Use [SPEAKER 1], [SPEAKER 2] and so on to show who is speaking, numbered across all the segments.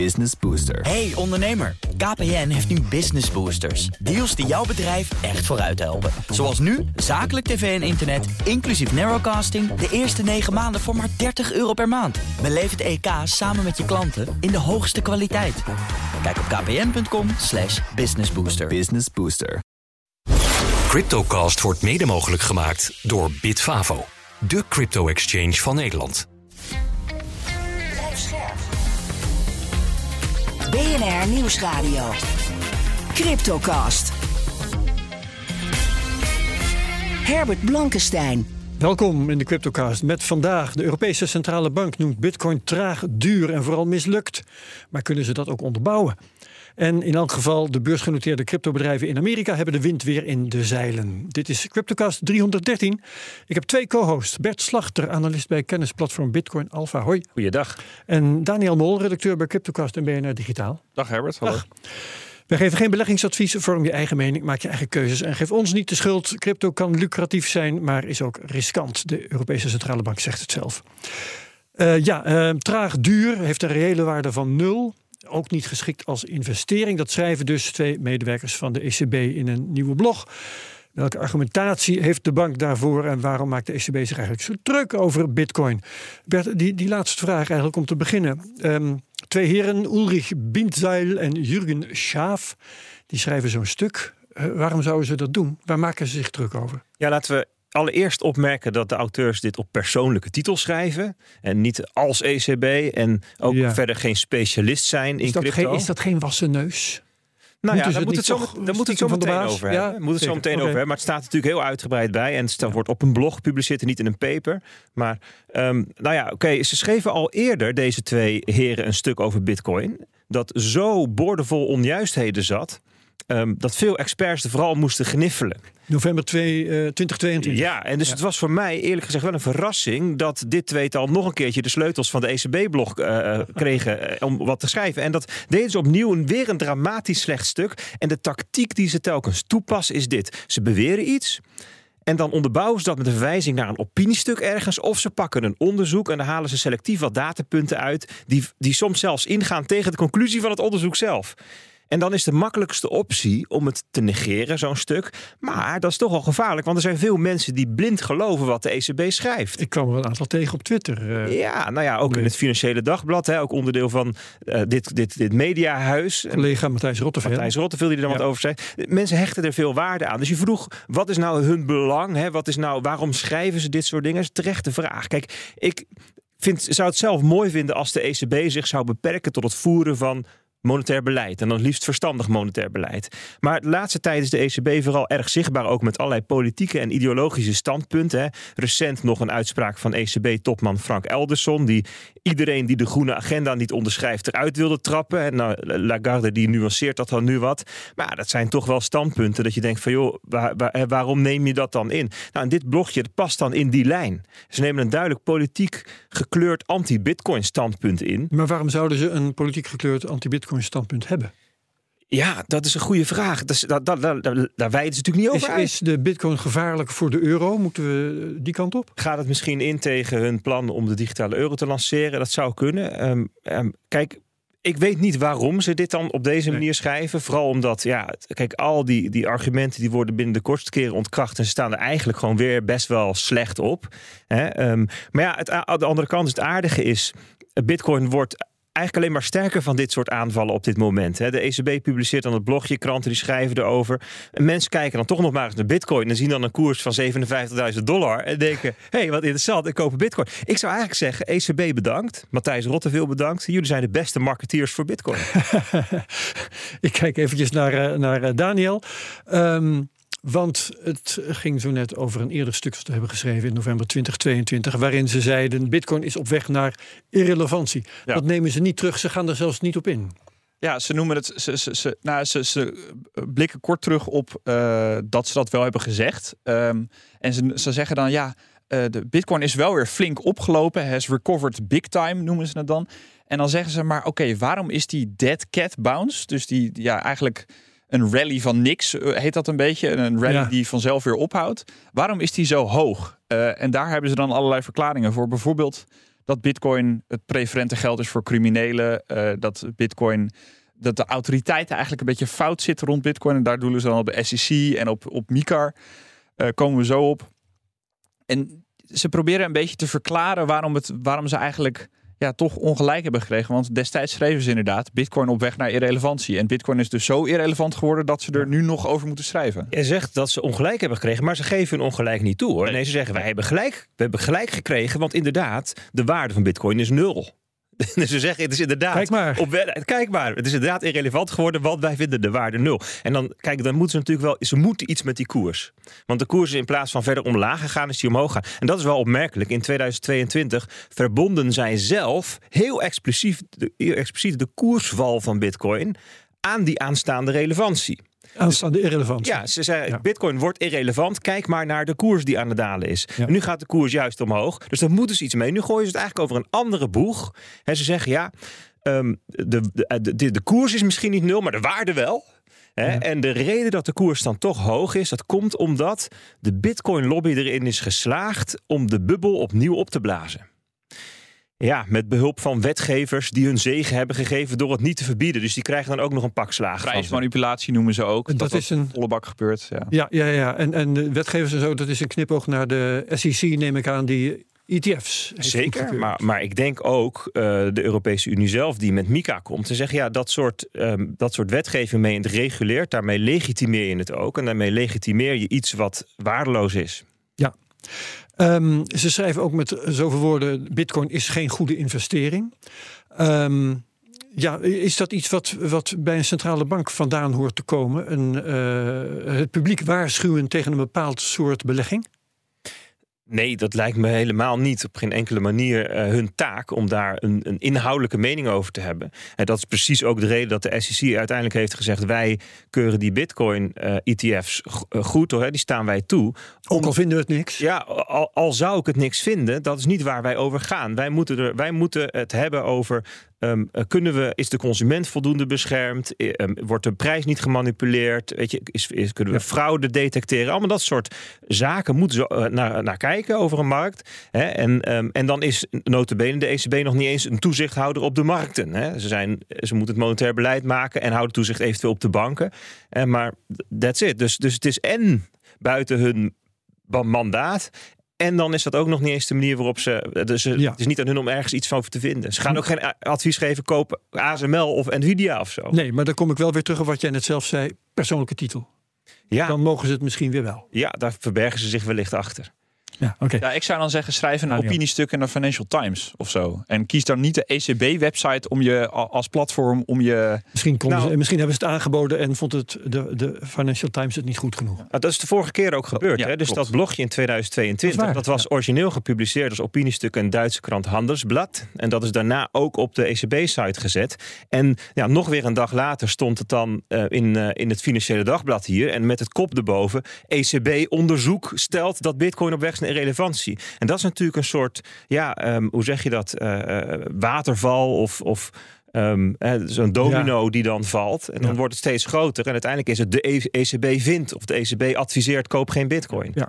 [SPEAKER 1] Business Booster.
[SPEAKER 2] Hey ondernemer, KPN heeft nu Business Boosters. Deals die jouw bedrijf echt vooruit helpen. Zoals nu, zakelijk tv en internet, inclusief narrowcasting... de eerste 9 maanden voor maar 30 euro per maand. Beleef het EK samen met je klanten in de hoogste kwaliteit. Kijk op kpn.com slash businessbooster.
[SPEAKER 1] Business Booster.
[SPEAKER 3] Cryptocast wordt mede mogelijk gemaakt door Bitfavo, de crypto-exchange van Nederland.
[SPEAKER 4] BNR Nieuwsradio. Cryptocast. Herbert Blankenstein.
[SPEAKER 5] Welkom in de Cryptocast met vandaag. De Europese Centrale Bank noemt Bitcoin traag, duur en vooral mislukt. Maar kunnen ze dat ook onderbouwen? En in elk geval, de beursgenoteerde cryptobedrijven in Amerika hebben de wind weer in de zeilen. Dit is Cryptocast 313. Ik heb twee co-hosts. Bert Slachter, analist bij kennisplatform Bitcoin Alpha. Hoi.
[SPEAKER 6] Goeiedag.
[SPEAKER 5] En Daniel Mol, redacteur bij Cryptocast en BNR Digitaal.
[SPEAKER 6] Dag Herbert, hallo.
[SPEAKER 5] Dag. Wij geven geen beleggingsadvies, vorm je eigen mening, maak je eigen keuzes en geef ons niet de schuld. Crypto kan lucratief zijn, maar is ook riskant. De Europese Centrale Bank zegt het zelf. Uh, ja, uh, traag, duur, heeft een reële waarde van nul ook niet geschikt als investering. Dat schrijven dus twee medewerkers van de ECB in een nieuwe blog. Welke argumentatie heeft de bank daarvoor en waarom maakt de ECB zich eigenlijk zo druk over Bitcoin? Bert, die, die laatste vraag eigenlijk om te beginnen. Um, twee heren, Ulrich Bindzeil en Jurgen Schaaf, die schrijven zo'n stuk. Uh, waarom zouden ze dat doen? Waar maken ze zich druk over?
[SPEAKER 6] Ja, laten we allereerst opmerken dat de auteurs dit op persoonlijke titel schrijven. En niet als ECB. En ook ja. verder geen specialist zijn
[SPEAKER 5] is
[SPEAKER 6] in
[SPEAKER 5] dat
[SPEAKER 6] crypto.
[SPEAKER 5] Geen, is dat geen wassen neus?
[SPEAKER 6] Nou ja, daar moet het zo, daar moet het zo meteen over hebben. Ja, moet het zo meteen okay. over hebben. Maar het staat natuurlijk heel uitgebreid bij. En het ja. wordt op een blog gepubliceerd en niet in een paper. Maar um, nou ja, oké. Okay, ze schreven al eerder, deze twee heren, een stuk over bitcoin. Dat zo boordevol onjuistheden zat. Um, dat veel experts er vooral moesten gniffelen.
[SPEAKER 5] November 2, uh, 2022.
[SPEAKER 6] Ja, en dus ja. het was voor mij eerlijk gezegd wel een verrassing dat dit tweetal nog een keertje de sleutels van de ECB-blog uh, kregen uh, om wat te schrijven. En dat deden ze opnieuw een, weer een dramatisch slecht stuk. En de tactiek die ze telkens toepassen is dit: ze beweren iets. En dan onderbouwen ze dat met een verwijzing naar een opiniestuk ergens. Of ze pakken een onderzoek en dan halen ze selectief wat datapunten uit. Die, die soms zelfs ingaan tegen de conclusie van het onderzoek zelf. En dan is de makkelijkste optie om het te negeren, zo'n stuk. Maar dat is toch wel gevaarlijk, want er zijn veel mensen die blind geloven wat de ECB schrijft.
[SPEAKER 5] Ik kwam er een aantal tegen op Twitter.
[SPEAKER 6] Uh, ja, nou ja, ook nee. in het Financiële Dagblad, hè, ook onderdeel van uh, dit, dit, dit mediahuis.
[SPEAKER 5] Collega Matthijs Rotteveel.
[SPEAKER 6] Matthijs Rotteveel die er dan ja. wat over zei. Mensen hechten er veel waarde aan. Dus je vroeg, wat is nou hun belang? Hè? Wat is nou, waarom schrijven ze dit soort dingen? Dat is terechte vraag. Kijk, ik vind, zou het zelf mooi vinden als de ECB zich zou beperken tot het voeren van monetair beleid. En dan liefst verstandig monetair beleid. Maar de laatste tijd is de ECB vooral erg zichtbaar ook met allerlei politieke en ideologische standpunten. Hè. Recent nog een uitspraak van ECB-topman Frank Elderson, die iedereen die de groene agenda niet onderschrijft eruit wilde trappen. En nou, Lagarde die nuanceert dat dan nu wat. Maar dat zijn toch wel standpunten dat je denkt van joh, waar, waar, waarom neem je dat dan in? Nou, en dit blogje past dan in die lijn. Ze nemen een duidelijk politiek gekleurd anti-Bitcoin standpunt in.
[SPEAKER 5] Maar waarom zouden ze een politiek gekleurd anti-Bitcoin standpunt hebben?
[SPEAKER 6] Ja, dat is een goede vraag. Dus, daar, daar, daar, daar wijden ze natuurlijk niet over
[SPEAKER 5] is, is de bitcoin gevaarlijk voor de euro? Moeten we die kant op?
[SPEAKER 6] Gaat het misschien in tegen hun plan om de digitale euro te lanceren? Dat zou kunnen. Um, um, kijk, ik weet niet waarom ze dit dan op deze manier schrijven. Vooral omdat, ja, kijk, al die, die argumenten die worden binnen de kortste keren ontkracht. En ze staan er eigenlijk gewoon weer best wel slecht op. Hè? Um, maar ja, het, aan de andere kant, het aardige is, Bitcoin wordt eigenlijk alleen maar sterker van dit soort aanvallen op dit moment. De ECB publiceert dan het blogje, kranten die schrijven erover. En mensen kijken dan toch nog maar eens naar bitcoin en zien dan een koers van 57.000 dollar en denken, hé, hey, wat interessant, ik koop bitcoin. Ik zou eigenlijk zeggen, ECB bedankt, Matthijs Rotteveel bedankt. Jullie zijn de beste marketeers voor bitcoin.
[SPEAKER 5] ik kijk eventjes naar, naar Daniel. Um, want het ging zo net over een eerder stuk dat we hebben geschreven in november 2022, waarin ze zeiden: Bitcoin is op weg naar irrelevantie. Ja. Dat nemen ze niet terug, ze gaan er zelfs niet op in.
[SPEAKER 7] Ja, ze noemen het. Ze, ze, ze, nou, ze, ze blikken kort terug op uh, dat ze dat wel hebben gezegd. Um, en ze, ze zeggen dan ja. Uh, de Bitcoin is wel weer flink opgelopen, has recovered big time noemen ze het dan. En dan zeggen ze maar, oké, okay, waarom is die dead cat bounce, dus die ja eigenlijk een rally van niks, heet dat een beetje. Een rally ja. die vanzelf weer ophoudt. Waarom is die zo hoog? Uh, en daar hebben ze dan allerlei verklaringen voor. Bijvoorbeeld dat Bitcoin het preferente geld is voor criminelen. eh, dat Bitcoin. Dat de autoriteiten eigenlijk een beetje fout zitten rond Bitcoin. En daar doelen ze dan op de SEC en op, op MICAR. Eh, komen we zo op. En ze proberen een beetje te verklaren waarom, het, waarom ze eigenlijk ja, toch ongelijk hebben gekregen. Want destijds schreven ze inderdaad Bitcoin op weg naar irrelevantie. En Bitcoin is dus zo irrelevant geworden dat ze er nu nog over moeten schrijven.
[SPEAKER 6] Jij zegt dat ze ongelijk hebben gekregen, maar ze geven hun ongelijk niet toe hoor.
[SPEAKER 7] Nee.
[SPEAKER 6] Nee, ze zeggen wij hebben gelijk. We hebben gelijk gekregen, want inderdaad, de waarde van bitcoin is nul. Dus ze zeggen, het is inderdaad.
[SPEAKER 5] Kijk maar.
[SPEAKER 6] Op, we- kijk maar, het is inderdaad irrelevant geworden, want wij vinden de waarde nul. En dan, kijk, dan moeten ze natuurlijk wel, ze moeten iets met die koers. Want de koers is in plaats van verder omlaag gegaan, is die omhoog gaan. En dat is wel opmerkelijk. In 2022 verbonden zij zelf heel expliciet heel expliciet de koersval van Bitcoin aan die aanstaande relevantie.
[SPEAKER 5] Aanstaande irrelevant.
[SPEAKER 6] Ja, ze
[SPEAKER 5] Ja.
[SPEAKER 6] Bitcoin wordt irrelevant. Kijk maar naar de koers die aan het dalen is.
[SPEAKER 5] Ja.
[SPEAKER 6] En nu gaat de koers juist omhoog. Dus daar moeten ze iets mee. Nu gooien ze het eigenlijk over een andere boeg. En ze zeggen ja, ehm, de, de, de, de koers is misschien niet nul, maar de waarde wel. Hè? En de reden dat de koers dan toch hoog is, dat komt omdat de Bitcoin lobby erin is geslaagd om de bubbel opnieuw op te blazen. Ja, met behulp van wetgevers die hun zegen hebben gegeven door het niet te verbieden. Dus die krijgen dan ook nog een pak ze.
[SPEAKER 7] Prijsmanipulatie noemen ze ook.
[SPEAKER 5] Dat
[SPEAKER 7] Dat,
[SPEAKER 5] is een-
[SPEAKER 7] volle bak gebeurt. Ja.
[SPEAKER 5] Ja, ja, ja. En, en wetgevers en zo, dat is een knipoog naar de SEC, neem ik aan, die ETF's.
[SPEAKER 6] Zeker, maar, maar ik denk ook eh, de Europese Unie zelf die met MICA komt en zegt ja, dat soort, ehm, dat soort wetgeving mee het reguleert, daarmee legitimeer je het ook en daarmee legitimeer je iets wat waardeloos is.
[SPEAKER 5] Ehm, ze schrijven ook met zoveel woorden: Bitcoin is geen goede investering. Ehm, ja, is dat iets wat, wat bij een centrale bank vandaan hoort te komen? Een, eh, het publiek waarschuwen tegen een bepaald soort belegging?
[SPEAKER 6] Nee, dat lijkt me helemaal niet op geen enkele manier eh, hun taak om daar een, een inhoudelijke mening over te hebben. En dat is precies ook de reden dat de SEC uiteindelijk heeft gezegd: wij keuren die Bitcoin-ETF's goed hoor, hè, die staan wij toe.
[SPEAKER 5] Ook al vinden we het niks.
[SPEAKER 6] Ja, al, al zou ik het niks vinden, dat is niet waar wij over gaan. Wij moeten, er, wij moeten het hebben over. Ehm, eh, kunnen we, is de consument voldoende beschermd? Ehm, wordt de prijs niet gemanipuleerd? Weet je, is, is, kunnen we fraude detecteren? Allemaal dat soort zaken moeten ze eh, naar, naar kijken over een markt. Hè? En, ehm, en dan is notabene de ECB nog niet eens een toezichthouder op de markten. Hè? Ze, zijn, ze moeten het monetair beleid maken en houden toezicht eventueel op de banken. Eh, maar that's it. Dus, dus het is en buiten hun mandaat. En dan is dat ook nog niet eens de manier waarop ze. Dus
[SPEAKER 5] Ja.
[SPEAKER 6] het is niet aan hun om ergens iets van over te vinden. Ze gaan ook geen advies geven: kopen ASML of Nvidia of zo.
[SPEAKER 5] Nee, maar dan kom ik wel weer terug op wat jij net zelf zei: persoonlijke titel.
[SPEAKER 6] Ja,
[SPEAKER 5] Dan mogen ze het misschien weer wel.
[SPEAKER 6] ja, daar verbergen ze zich wellicht achter.
[SPEAKER 5] Ja, oké.
[SPEAKER 7] Ja, ik zou dan zeggen, schrijf een
[SPEAKER 5] Nou, ja.
[SPEAKER 7] opiniestuk in de Financial Times of zo. En kies dan niet de ECB-website om je als platform om je.
[SPEAKER 5] Misschien, konden
[SPEAKER 6] Nou-
[SPEAKER 5] ze, misschien hebben ze het aangeboden en vond het de, de Financial Times het niet goed genoeg.
[SPEAKER 6] Nou, dat is de vorige keer ook gebeurd.
[SPEAKER 7] ja,
[SPEAKER 6] hè? Dus
[SPEAKER 7] klopt.
[SPEAKER 6] dat blogje in 2022,
[SPEAKER 5] Dat
[SPEAKER 6] was origineel gepubliceerd als opiniestuk in de Duitse krant Handelsblad. En dat is daarna ook op de ECB-site gezet. En ja, nog weer een dag later stond het dan eh, in, eh, in het Financiële Dagblad hier. En met het kop erboven, ECB-onderzoek stelt dat bitcoin op weg is naar irrelevantie. En dat is natuurlijk een soort, ja, ehm, hoe zeg je dat, eh, eh, waterval of... of ehm, hè, zo'n domino die dan valt. En dan
[SPEAKER 5] Ja.
[SPEAKER 6] wordt het steeds groter. En uiteindelijk is het de E- ECB vindt of de ECB adviseert koop geen bitcoin.
[SPEAKER 5] Ja.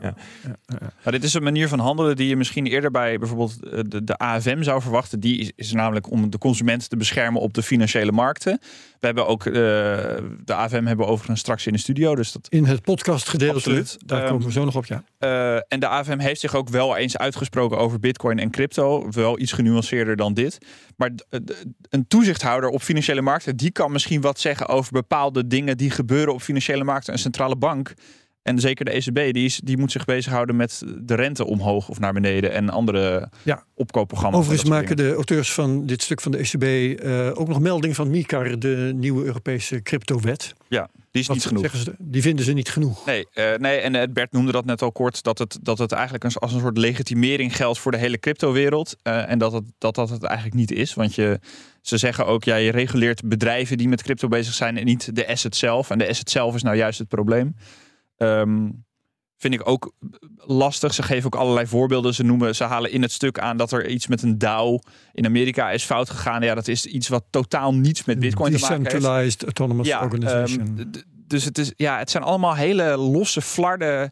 [SPEAKER 7] Nou, dit is een manier van handelen die je misschien eerder bij bijvoorbeeld eh, de, de AFM zou verwachten. Die is, is namelijk om de consument te beschermen op de financiële markten. We hebben ook eh, de AFM hebben we overigens straks in de studio. Dus dat
[SPEAKER 5] In het podcastgedeelte,
[SPEAKER 7] Absoluut.
[SPEAKER 5] daar
[SPEAKER 7] Ehm,
[SPEAKER 5] komen we zo nog op, ja.
[SPEAKER 7] Eh, en de AFM heeft zich ook wel eens uitgesproken over bitcoin en crypto. Wel iets genuanceerder dan dit. Maar d- d- een toezichthouder op financiële markten... die kan misschien wat zeggen over bepaalde dingen... die gebeuren op financiële markten. Een centrale bank, en zeker de ECB... die, is, die moet zich bezighouden met de rente omhoog of naar beneden... en andere
[SPEAKER 5] Ja.
[SPEAKER 7] opkoopprogramma's.
[SPEAKER 5] Overigens maken de auteurs van dit stuk van de ECB eh, ook nog melding van MICAR, de nieuwe Europese cryptowet.
[SPEAKER 7] Ja, die is
[SPEAKER 5] Wat
[SPEAKER 7] niet genoeg.
[SPEAKER 5] ze? Die vinden ze niet genoeg.
[SPEAKER 7] Nee, eh, nee, en Bert noemde dat net al kort, dat het, dat het eigenlijk als een soort legitimering geldt voor de hele cryptowereld. eh en dat, het, dat dat het eigenlijk niet is. Want je, ze zeggen ook, ja, je reguleert bedrijven die met crypto bezig zijn en niet de asset zelf. En de asset zelf is nou juist het probleem. Ehm, vind ik ook lastig. Ze geven ook allerlei voorbeelden. Ze, noemen, ze halen in het stuk aan dat er iets met een DAO in Amerika is fout gegaan. Ja, dat is iets wat totaal niets met Bitcoin te maken heeft.
[SPEAKER 5] Decentralized Autonomous
[SPEAKER 7] Ja,
[SPEAKER 5] Organization.
[SPEAKER 7] ehm, d- dus het, is, ja, het zijn allemaal hele losse flarden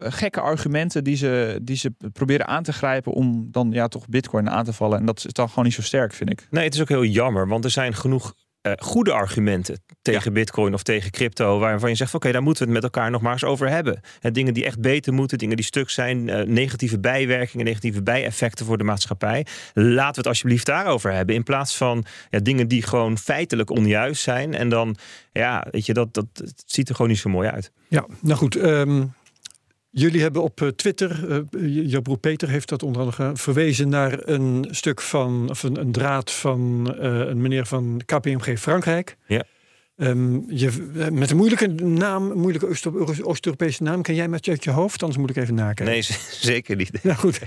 [SPEAKER 7] gekke argumenten die ze, die ze proberen aan te grijpen om dan ja, toch bitcoin aan te vallen. En dat is dan gewoon niet zo sterk, vind ik.
[SPEAKER 6] Nee, het is ook heel jammer, want er zijn genoeg uh, goede argumenten tegen Bitcoin of tegen crypto, waarvan je zegt: oké, daar moeten we het met elkaar nog maar eens over hebben. En dingen die echt beter moeten, dingen die stuk zijn, uh, negatieve bijwerkingen, negatieve bijeffecten voor de maatschappij. Laten we het alsjeblieft daarover hebben. In plaats van ja, dingen die gewoon feitelijk onjuist zijn. En dan, ja, weet je, dat, dat ziet er gewoon niet zo mooi uit.
[SPEAKER 5] Ja, nou goed. Um, Jullie hebben op eh, Twitter, uh, broer Peter heeft dat onder andere verwezen naar een stuk van, of een, een draad van uh, een meneer van KPMG Frankrijk.
[SPEAKER 6] Ja.
[SPEAKER 5] Um, je, met een moeilijke naam, een moeilijke Oost-Europese naam, ken jij met uit je hoofd? Anders moet ik even nakijken.
[SPEAKER 6] Nee, zeker niet.
[SPEAKER 5] Nou goed,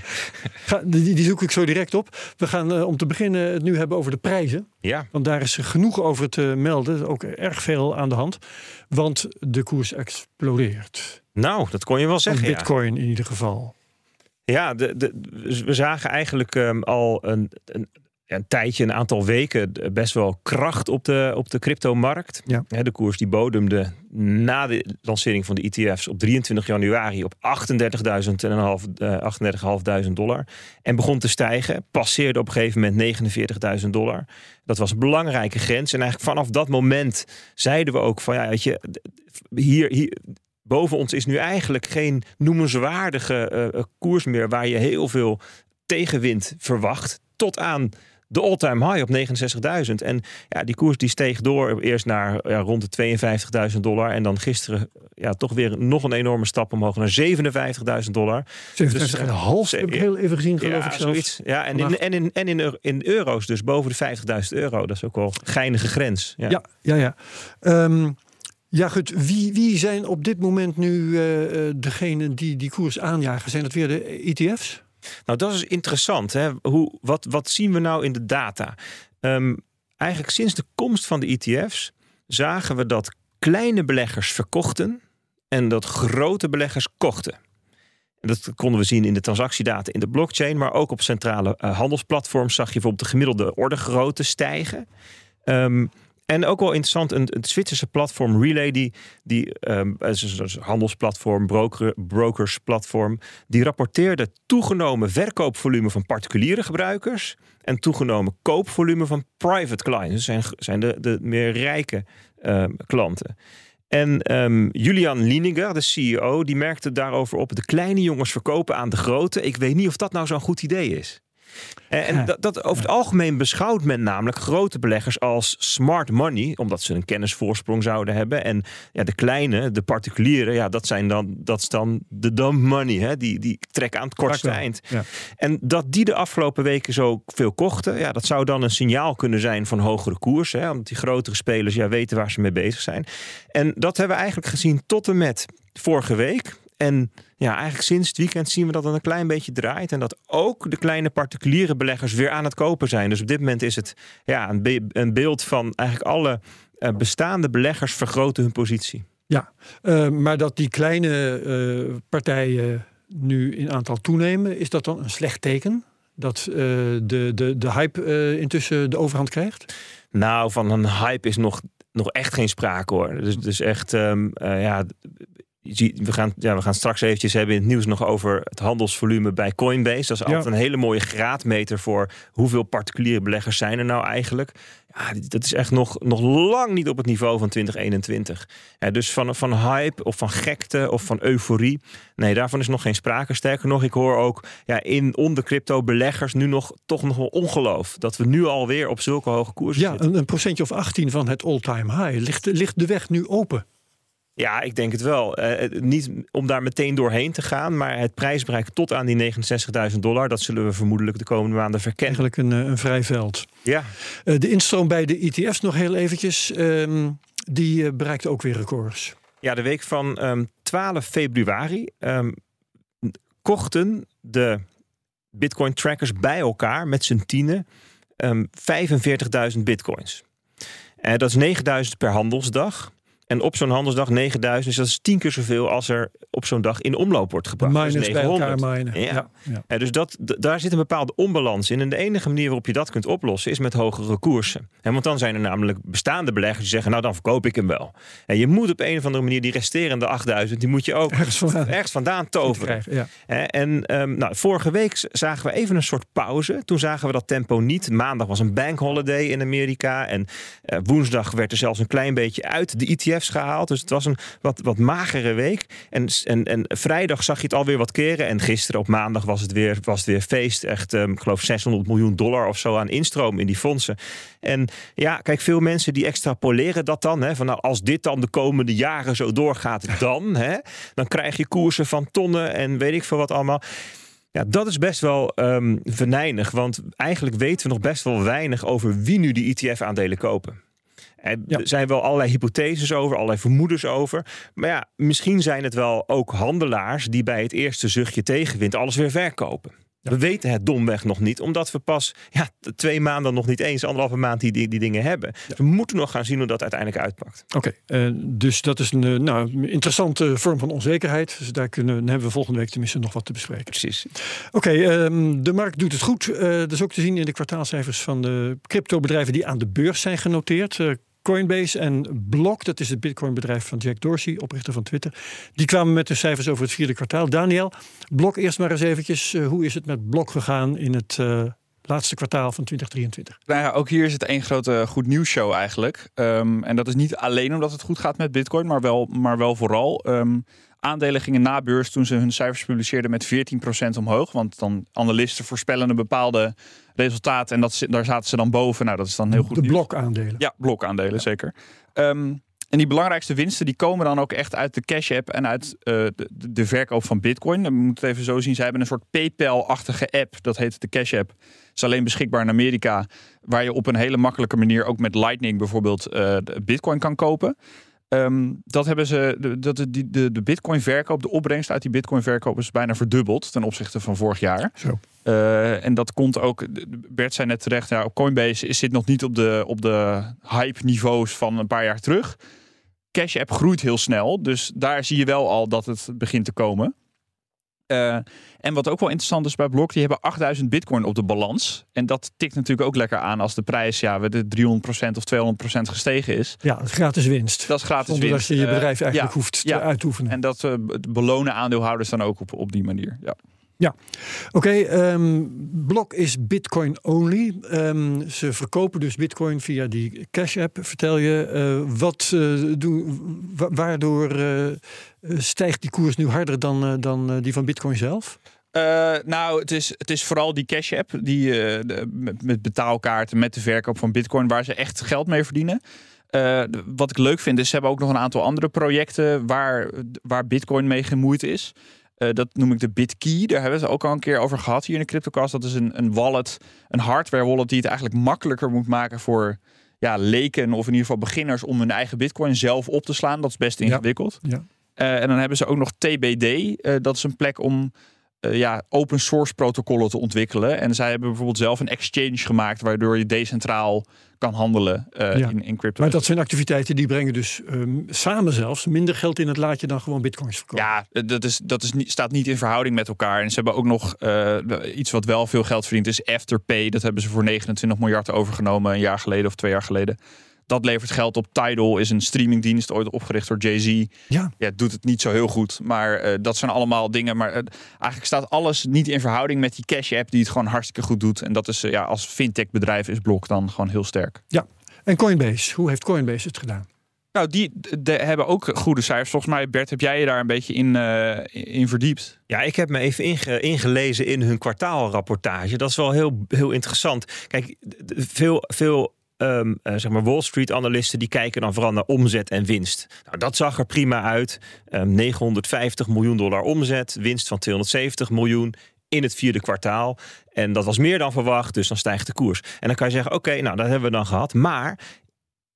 [SPEAKER 5] Ga, die, die, zoek ik zo direct op. We gaan uh, om te beginnen het nu hebben over de prijzen.
[SPEAKER 6] Ja.
[SPEAKER 5] Want daar is genoeg over te melden. Ook erg veel aan de hand. Want de koers explodeert.
[SPEAKER 6] Nou, dat kon je wel zeggen.
[SPEAKER 5] Bitcoin in ieder geval.
[SPEAKER 6] Ja, de, de, we zagen eigenlijk um, al een, een, een, tijdje, een aantal weken, best wel kracht op de, op de cryptomarkt.
[SPEAKER 5] Ja.
[SPEAKER 6] De koers die bodemde na de lancering van de ETF's op 23 januari op 38.500 uh, dollar. En begon te stijgen. Passeerde op een gegeven moment 49.000 dollar. Dat was een belangrijke grens. En eigenlijk vanaf dat moment zeiden we ook van ja, weet je, hier, hier boven ons is nu eigenlijk geen noemenswaardige uh, koers meer waar je heel veel tegenwind verwacht. Tot aan de all-time high op 69.000. En ja, die koers die steeg door eerst naar ja, rond de 52.000 dollar. En dan gisteren ja, toch weer nog een enorme stap omhoog naar 57.000 dollar.
[SPEAKER 5] 57,5 dus, heb ik heel even gezien, geloof
[SPEAKER 6] ja,
[SPEAKER 5] ik.
[SPEAKER 6] Zoiets. Ja, en in, en, in, en in, in euro's, dus boven de 50.000 euro. Dat is ook wel een geinige grens.
[SPEAKER 5] Ja, ja, ja. ja. Um, ja, goed. Wie, wie zijn op dit moment nu uh, degenen die die koers aanjagen? Zijn dat weer de ETF's?
[SPEAKER 6] Nou, dat is interessant. Hè? Hoe, wat, wat zien we nou in de data? Um, eigenlijk sinds de komst van de ETF's zagen we dat kleine beleggers verkochten en dat grote beleggers kochten. En dat konden we zien in de transactiedata in de blockchain, maar ook op centrale uh, handelsplatforms zag je bijvoorbeeld de gemiddelde ordegrootte stijgen. Um, en ook wel interessant, een, Zwitserse platform Relay, die, die is een handelsplatform, broker, brokersplatform, die rapporteerde toegenomen verkoopvolume van particuliere gebruikers en toegenomen koopvolume van private clients. Dat zijn, zijn de, de meer rijke um, klanten. En um, Julian Lininger, de CEO, die merkte daarover op: de kleine jongens verkopen aan de grote. Ik weet niet of dat nou zo'n goed idee is. En dat, dat, over het algemeen beschouwt men namelijk grote beleggers als smart money, omdat ze een kennisvoorsprong zouden hebben. En ja, de kleine, de particuliere, ja, dat, zijn dan, dat is dan de dumb money, hè? Die, die trekken aan het kortste eind.
[SPEAKER 5] Ja.
[SPEAKER 6] En dat die de afgelopen weken zo veel kochten, ja, dat zou dan een signaal kunnen zijn van hogere koersen. Hè? Omdat die grotere spelers ja, weten waar ze mee bezig zijn. En dat hebben we eigenlijk gezien tot en met vorige week. En ja, eigenlijk sinds het weekend zien we dat het een klein beetje draait. En dat ook de kleine particuliere beleggers weer aan het kopen zijn. Dus op dit moment is het ja, een, be een beeld van eigenlijk alle uh, bestaande beleggers vergroten hun positie.
[SPEAKER 5] Ja, uh, maar dat die kleine uh, partijen nu in aantal toenemen, is dat dan een slecht teken? Dat de, de, de hype intussen de overhand krijgt?
[SPEAKER 6] Nou, van een hype is nog, nog echt geen sprake hoor. Dus, dus echt, um, ja, we gaan, ja, we gaan straks eventjes hebben in het nieuws nog over het handelsvolume bij Coinbase. Dat is altijd een hele mooie graadmeter voor hoeveel particuliere beleggers zijn er nou eigenlijk. Ja, dat is echt nog, nog lang niet op het niveau van 2021. Ja, dus van, van hype of van gekte of van euforie. Nee, daarvan is nog geen sprake. Sterker nog, ik hoor ook ja, in onder crypto beleggers nu nog toch nog wel ongeloof. Dat we nu alweer op zulke hoge koersen
[SPEAKER 5] ja,
[SPEAKER 6] zitten.
[SPEAKER 5] Een, een procentje of 18 van het all-time high. Ligt, ligt de weg nu open?
[SPEAKER 6] Ja, ik denk het wel. Uh, niet om daar meteen doorheen te gaan, maar het prijsbereik tot aan die 69.000 dollar, dat zullen we vermoedelijk de komende maanden verkennen.
[SPEAKER 5] Eigenlijk een, een vrij veld.
[SPEAKER 6] Ja.
[SPEAKER 5] Uh, de instroom bij de ETF's nog heel eventjes, um, die uh, bereikt ook weer records.
[SPEAKER 6] Ja, de week van um, 12 februari um, kochten de Bitcoin trackers bij elkaar met z'n tienen 45.000 bitcoins. dat is 9.000 per handelsdag. En op zo'n handelsdag 9000, dus dat is tien keer zoveel als er op zo'n dag in omloop wordt gebracht.
[SPEAKER 5] miners
[SPEAKER 6] Dus
[SPEAKER 5] bij elkaar
[SPEAKER 6] 900.
[SPEAKER 5] minen.
[SPEAKER 6] Ja.
[SPEAKER 5] Ja. Ja.
[SPEAKER 6] Ja, dus dat, daar zit een bepaalde onbalans in. En de enige manier waarop je dat kunt oplossen is met hogere koersen. En want dan zijn er namelijk bestaande beleggers die zeggen: Nou, dan verkoop ik hem wel. En je moet op een of andere manier die resterende 8000, die moet je ook
[SPEAKER 5] Ergens vandaan.
[SPEAKER 6] ergens vandaan toveren.
[SPEAKER 5] Krijgen, Ja.
[SPEAKER 6] Hè, En ehm, nou, vorige week zagen we even een soort pauze. Toen zagen we dat tempo niet. Maandag was een bank holiday in Amerika. En eh, woensdag werd er zelfs een klein beetje uit de ETF's gehaald. Dus het was een wat, wat magere week. En, en, en vrijdag zag je het alweer wat keren. En gisteren op maandag was het weer, was het weer feest. Echt, ehm, ik geloof 600 miljoen dollar of zo aan instroom in die fondsen. En ja, kijk, veel mensen die extrapoleren dat dan. Hè, van nou, als dit dan de komende jaren zo doorgaat, dan, hè, dan krijg je koersen van tonnen en weet ik veel wat allemaal. Ja, dat is best wel ehm venijnig, want eigenlijk weten we nog best wel weinig over wie nu die ETF-aandelen kopen. Er
[SPEAKER 5] Ja.
[SPEAKER 6] zijn wel allerlei hypotheses over, allerlei vermoedens over. Maar ja, misschien zijn het wel ook handelaars die bij het eerste zuchtje tegenwind alles weer verkopen. We weten het domweg nog niet, omdat we pas ja, twee maanden nog niet eens, anderhalve maand die, die, die dingen hebben. Dus we moeten nog gaan zien hoe dat uiteindelijk uitpakt.
[SPEAKER 5] Oké, eh, dus dat is een eh, nou, interessante vorm van onzekerheid. Dus daar kunnen, dan hebben we volgende week tenminste nog wat te bespreken.
[SPEAKER 6] Precies.
[SPEAKER 5] Oké, ehm, de markt doet het goed. Eh, dat is ook te zien in de kwartaalcijfers van de cryptobedrijven die aan de beurs zijn genoteerd. Coinbase en Block, dat is het Bitcoin-bedrijf van Jack Dorsey, oprichter van Twitter. Die kwamen met de cijfers over het vierde kwartaal. Daniel, Block eerst maar eens eventjes. eh, hoe is het met Block gegaan in het eh, laatste kwartaal van 2023?
[SPEAKER 7] Nou ja, ook hier is het één grote goed nieuws show eigenlijk. Ehm, en dat is niet alleen omdat het goed gaat met Bitcoin, maar wel, maar wel vooral. Ehm, aandelen gingen na beurs toen ze hun cijfers publiceerden met 14% omhoog. Want dan analisten voorspellen een bepaalde resultaat en dat, daar zaten ze dan boven. Nou, dat is dan heel goed
[SPEAKER 5] de
[SPEAKER 7] nieuws.
[SPEAKER 5] Block-aandelen.
[SPEAKER 7] Ja, blokaandelen, zeker. Ehm, en die belangrijkste winsten die komen dan ook echt uit de Cash App en uit eh, de, de verkoop van Bitcoin. Dan moet het even zo zien. Ze hebben een soort PayPal-achtige app. Dat heet de Cash App. Is alleen beschikbaar in Amerika. Waar je op een hele makkelijke manier ook met Lightning bijvoorbeeld eh, Bitcoin kan kopen. Ehm, dat hebben ze, de, dat de, de, de, de Bitcoin verkoop, de opbrengst uit die Bitcoin verkoop is bijna verdubbeld ten opzichte van vorig jaar.
[SPEAKER 5] Zo.
[SPEAKER 7] Eh, en dat komt ook, Bert zei net terecht, ja, Coinbase is- zit nog niet op de, op de hype niveaus van een paar jaar terug. Cash App groeit heel snel, dus daar zie je wel al dat het begint te komen. Eh, en wat ook wel interessant is bij Block, die hebben 8000 bitcoin op de balans. En dat tikt natuurlijk ook lekker aan als de prijs ja, de 300% of 200% gestegen is.
[SPEAKER 5] Ja, het is gratis winst.
[SPEAKER 7] Dat is gratis
[SPEAKER 5] Zonder
[SPEAKER 7] winst.
[SPEAKER 5] dat je je
[SPEAKER 7] Eh,
[SPEAKER 5] bedrijf eigenlijk
[SPEAKER 7] ja,
[SPEAKER 5] hoeft te
[SPEAKER 7] ja.
[SPEAKER 5] uit te oefenen.
[SPEAKER 7] En dat eh, belonen aandeelhouders dan ook op, op die manier. Ja.
[SPEAKER 5] Oké, ehm, Block is Bitcoin only. Ehm, ze verkopen dus Bitcoin via die Cash App. Vertel je, eh, wat wa- waardoor eh, stijgt die koers nu harder dan, dan die van Bitcoin zelf?
[SPEAKER 7] Nou, het is, het is vooral die Cash App die, met, betaalkaarten, met de verkoop van Bitcoin, waar ze echt geld mee verdienen. Wat ik leuk vind, is ze hebben ook nog een aantal andere projecten waar, waar Bitcoin mee gemoeid is. Eh, dat noem ik de BitKey. Daar hebben we het ook al een keer over gehad hier in de CryptoCast. Dat is een, een wallet, een hardware wallet die het eigenlijk makkelijker moet maken voor ja, leken of in ieder geval beginners om hun eigen Bitcoin zelf op te slaan. Dat is best ingewikkeld.
[SPEAKER 5] Ja.
[SPEAKER 7] Eh, en dan hebben ze ook nog TBD. Eh, dat is een plek om ja, open source protocollen te ontwikkelen. En zij hebben bijvoorbeeld zelf een exchange gemaakt waardoor je decentraal kan handelen eh,
[SPEAKER 5] Ja.
[SPEAKER 7] in, in crypto.
[SPEAKER 5] Maar dat zijn activiteiten die brengen dus ehm, samen zelfs minder geld in het laadje dan gewoon Bitcoins verkopen.
[SPEAKER 7] Ja, eh, dat, is, dat is niet, staat niet in verhouding met elkaar. En ze hebben ook nog eh, iets wat wel veel geld verdient, is Afterpay. Dat hebben ze voor 29 miljard overgenomen een jaar geleden of twee jaar geleden. Dat levert geld op. Tidal is een streamingdienst, ooit opgericht door Jay-Z.
[SPEAKER 5] Ja.
[SPEAKER 7] Ja, het doet het niet zo heel goed. Maar eh, dat zijn allemaal dingen. Maar eh, eigenlijk staat alles niet in verhouding met die Cash App, die het gewoon hartstikke goed doet. En dat is eh, ja, als fintech bedrijf is Block dan gewoon heel sterk.
[SPEAKER 5] ja. En Coinbase, hoe heeft Coinbase het gedaan?
[SPEAKER 7] Nou, die de, hebben ook goede cijfers. Volgens mij, Bert, heb jij je daar een beetje in, eh, in verdiept?
[SPEAKER 6] Ja, ik heb me even inge- ingelezen in hun kwartaalrapportage. Dat is wel heel, heel interessant. Kijk, veel, veel ehm, eh, zeg maar Wall Street analisten die kijken dan vooral naar omzet en winst. Nou, dat zag er prima uit. Ehm 950 miljoen dollar omzet, winst van 270 miljoen in het vierde kwartaal. En dat was meer dan verwacht, dus dan stijgt de koers. En dan kan je zeggen, oké, nou dat hebben we dan gehad. Maar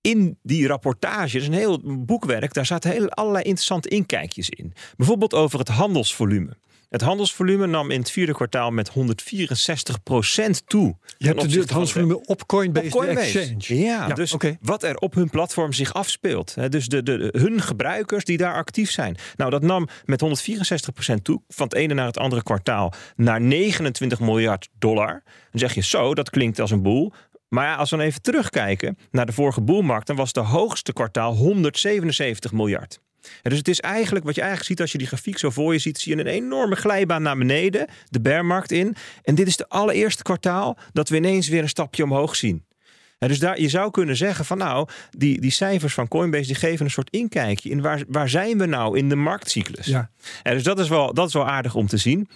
[SPEAKER 6] in die rapportage, is een heel boekwerk, daar zaten heel, allerlei interessante inkijkjes in. Bijvoorbeeld over het handelsvolume. Het handelsvolume nam in het vierde kwartaal met 164% toe.
[SPEAKER 5] Je hebt
[SPEAKER 6] opzichte
[SPEAKER 5] het handelsvolume op Coinbase,
[SPEAKER 6] op Coinbase.
[SPEAKER 5] de exchange.
[SPEAKER 6] Ja,
[SPEAKER 5] Ja,
[SPEAKER 6] dus wat er op hun platform zich afspeelt. Hè, dus de, de, hun gebruikers die daar actief zijn. Nou, dat nam met 164% toe van het ene naar het andere kwartaal naar 29 miljard dollar. Dan zeg je zo, dat klinkt als een boel. Maar ja, als we dan even terugkijken naar de vorige boelmarkt, dan was de hoogste kwartaal 177 miljard. Dus het is eigenlijk, wat je eigenlijk ziet als je die grafiek zo voor je ziet, zie je een enorme glijbaan naar beneden, de bearmarkt in. En dit is de allereerste kwartaal dat we ineens weer een stapje omhoog zien. Ja, dus daar, je zou kunnen zeggen van nou, die, die cijfers van Coinbase die geven een soort inkijkje in waar, waar zijn we nou in de marktcyclus.
[SPEAKER 5] Ja.
[SPEAKER 6] Ja, dus dat is, wel, dat is wel aardig om te zien.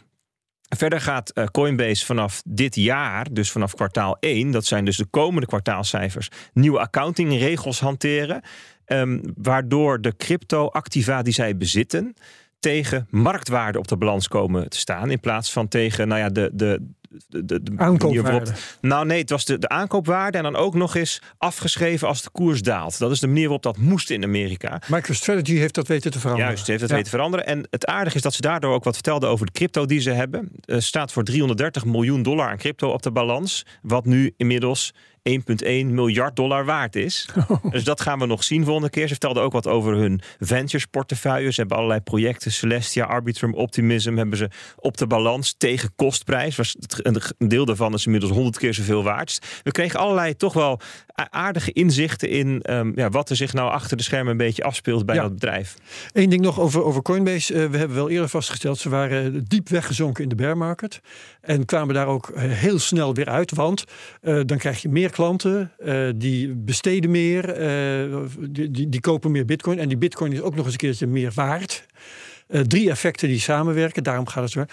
[SPEAKER 6] Verder gaat eh, Coinbase vanaf dit jaar, dus vanaf kwartaal 1, dat zijn dus de komende kwartaalcijfers, nieuwe accountingregels hanteren. Ehm, waardoor de crypto-activa die zij bezitten tegen marktwaarde op de balans komen te staan. In plaats van tegen nou ja, de, de, de, de,
[SPEAKER 5] Aankoopwaarde.
[SPEAKER 6] nou nee, het was de, de aankoopwaarde en dan ook nog eens afgeschreven als de koers daalt. Dat is de manier waarop dat moest in Amerika.
[SPEAKER 5] MicroStrategy heeft dat weten te veranderen.
[SPEAKER 6] Juist, heeft het
[SPEAKER 5] Ja.
[SPEAKER 6] weten veranderen. En het aardige is dat ze daardoor ook wat vertelde over de crypto die ze hebben. Er staat voor 330 miljoen dollar aan crypto op de balans. Wat nu inmiddels 1,1 miljard dollar waard is. Dus dat gaan we nog zien volgende keer. Ze vertelde ook wat over hun ventures portefeuille. Ze hebben allerlei projecten. Celestia, Arbitrum, Optimism hebben ze op de balans tegen kostprijs. Was het- een deel daarvan is inmiddels 100 keer zoveel waard. We kregen allerlei toch wel aardige inzichten in ehm, ja, wat er zich nou achter de schermen een beetje afspeelt bij
[SPEAKER 5] Ja.
[SPEAKER 6] dat bedrijf.
[SPEAKER 5] Eén ding nog over, over Coinbase. Eh, we hebben wel eerder vastgesteld, ze waren diep weggezonken in de bear market. En kwamen daar ook eh, heel snel weer uit. Want eh, dan krijg je meer klanten, eh, die besteden meer, die, die, die kopen meer bitcoin. En die bitcoin is ook nog eens een keertje meer waard. Drie effecten die samenwerken, daarom gaat het zo.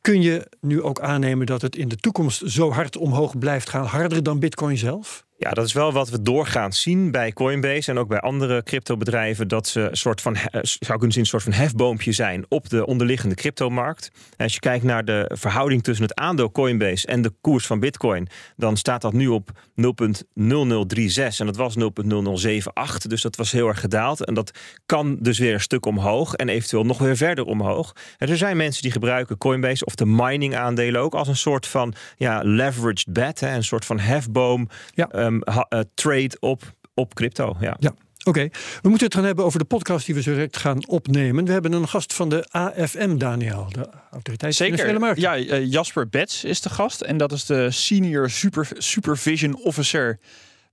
[SPEAKER 5] Kun je nu ook aannemen dat het in de toekomst zo hard omhoog blijft gaan, harder dan bitcoin zelf?
[SPEAKER 6] Ja, dat is wel wat we doorgaans zien bij Coinbase en ook bij andere cryptobedrijven. Dat ze een soort van, eh, zou kunnen zien, een soort van hefboompje zijn op de onderliggende cryptomarkt. En als je kijkt naar de verhouding tussen het aandeel Coinbase en de koers van Bitcoin, dan staat dat nu op 0,0036 en dat was 0,0078. Dus dat was heel erg gedaald. En dat kan dus weer een stuk omhoog en eventueel nog weer verder omhoog. En er zijn mensen die gebruiken Coinbase of de mining aandelen ook als een soort van ja, leveraged bet, hè, een soort van hefboom
[SPEAKER 5] Ja.
[SPEAKER 6] Ehm, ha- eh, trade op, op crypto. Ja.
[SPEAKER 5] Ja. Oké, we moeten het gaan hebben over de podcast die we zo direct gaan opnemen. We hebben een gast van de AFM, Daniel, de Autoriteit Financiële
[SPEAKER 7] Zeker.
[SPEAKER 5] Markten.
[SPEAKER 7] Ja, eh, Jasper Bets is de gast. En dat is de Senior super, Supervision Officer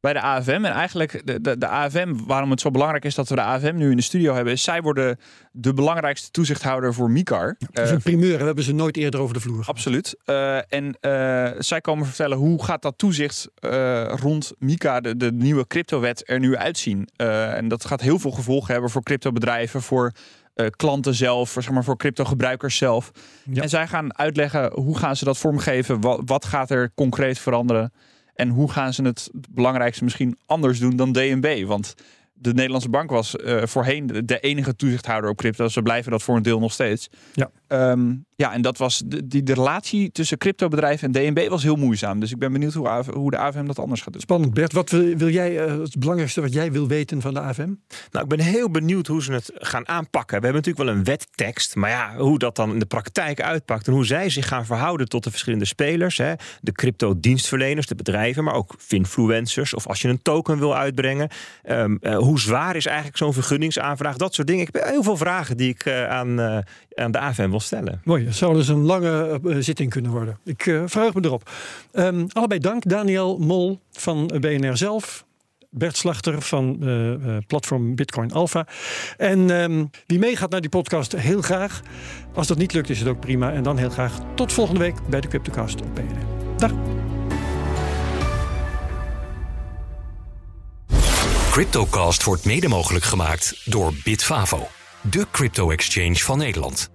[SPEAKER 7] bij de AFM. En eigenlijk de, de, de AFM, waarom het zo belangrijk is dat we de AFM nu in de studio hebben, is zij worden de belangrijkste toezichthouder voor MICAR.
[SPEAKER 5] Dat is
[SPEAKER 7] Eh,
[SPEAKER 5] een primeur, we hebben ze nooit eerder over de vloer.
[SPEAKER 7] Absoluut. Eh, en eh, zij komen vertellen hoe gaat dat toezicht rond MICA, de, de nieuwe cryptowet, er nu uitzien. En dat gaat heel veel gevolgen hebben voor cryptobedrijven, voor klanten zelf, voor, zeg maar, voor cryptogebruikers zelf.
[SPEAKER 5] Ja.
[SPEAKER 7] En zij gaan uitleggen hoe gaan ze dat vormgeven, wat, wat gaat er concreet veranderen en hoe gaan ze het belangrijkste misschien anders doen dan DNB. Want de Nederlandse bank was eh, voorheen de, de enige toezichthouder op crypto. Ze blijven dat voor een deel nog steeds.
[SPEAKER 5] Ja.
[SPEAKER 7] Ehm, ja, en dat was de, die, de relatie tussen cryptobedrijven en DNB was heel moeizaam. Dus ik ben benieuwd hoe, AV hoe de AVM dat anders gaat doen.
[SPEAKER 5] Spannend, Bert. Wat wil, wil jij, eh, het belangrijkste wat jij wil weten van de AFM?
[SPEAKER 6] Nou, ik ben heel benieuwd hoe ze het gaan aanpakken. We hebben natuurlijk wel een wettekst, maar ja, hoe dat dan in de praktijk uitpakt en hoe zij zich gaan verhouden tot de verschillende spelers. Hè. De crypto-dienstverleners, de bedrijven, maar ook finfluencers. Of als je een token wil uitbrengen. Ehm, eh, hoe zwaar is eigenlijk zo'n vergunningsaanvraag? Dat soort dingen. Ik heb heel veel vragen die ik eh, aan, eh, aan de AFM stellen.
[SPEAKER 5] Mooi, het zou dus een lange eh, zitting kunnen worden. Ik eh verheug me erop. Ehm, allebei dank. Daniel Mol van BNR zelf. Bert Slachter van eh, eh, platform Bitcoin Alpha. En ehm, wie meegaat naar die podcast, heel graag. Als dat niet lukt, is het ook prima. En dan heel graag tot volgende week bij de Cryptocast op BNR. Dag.
[SPEAKER 3] Cryptocast wordt mede mogelijk gemaakt door Bitfavo, de crypto-exchange van Nederland.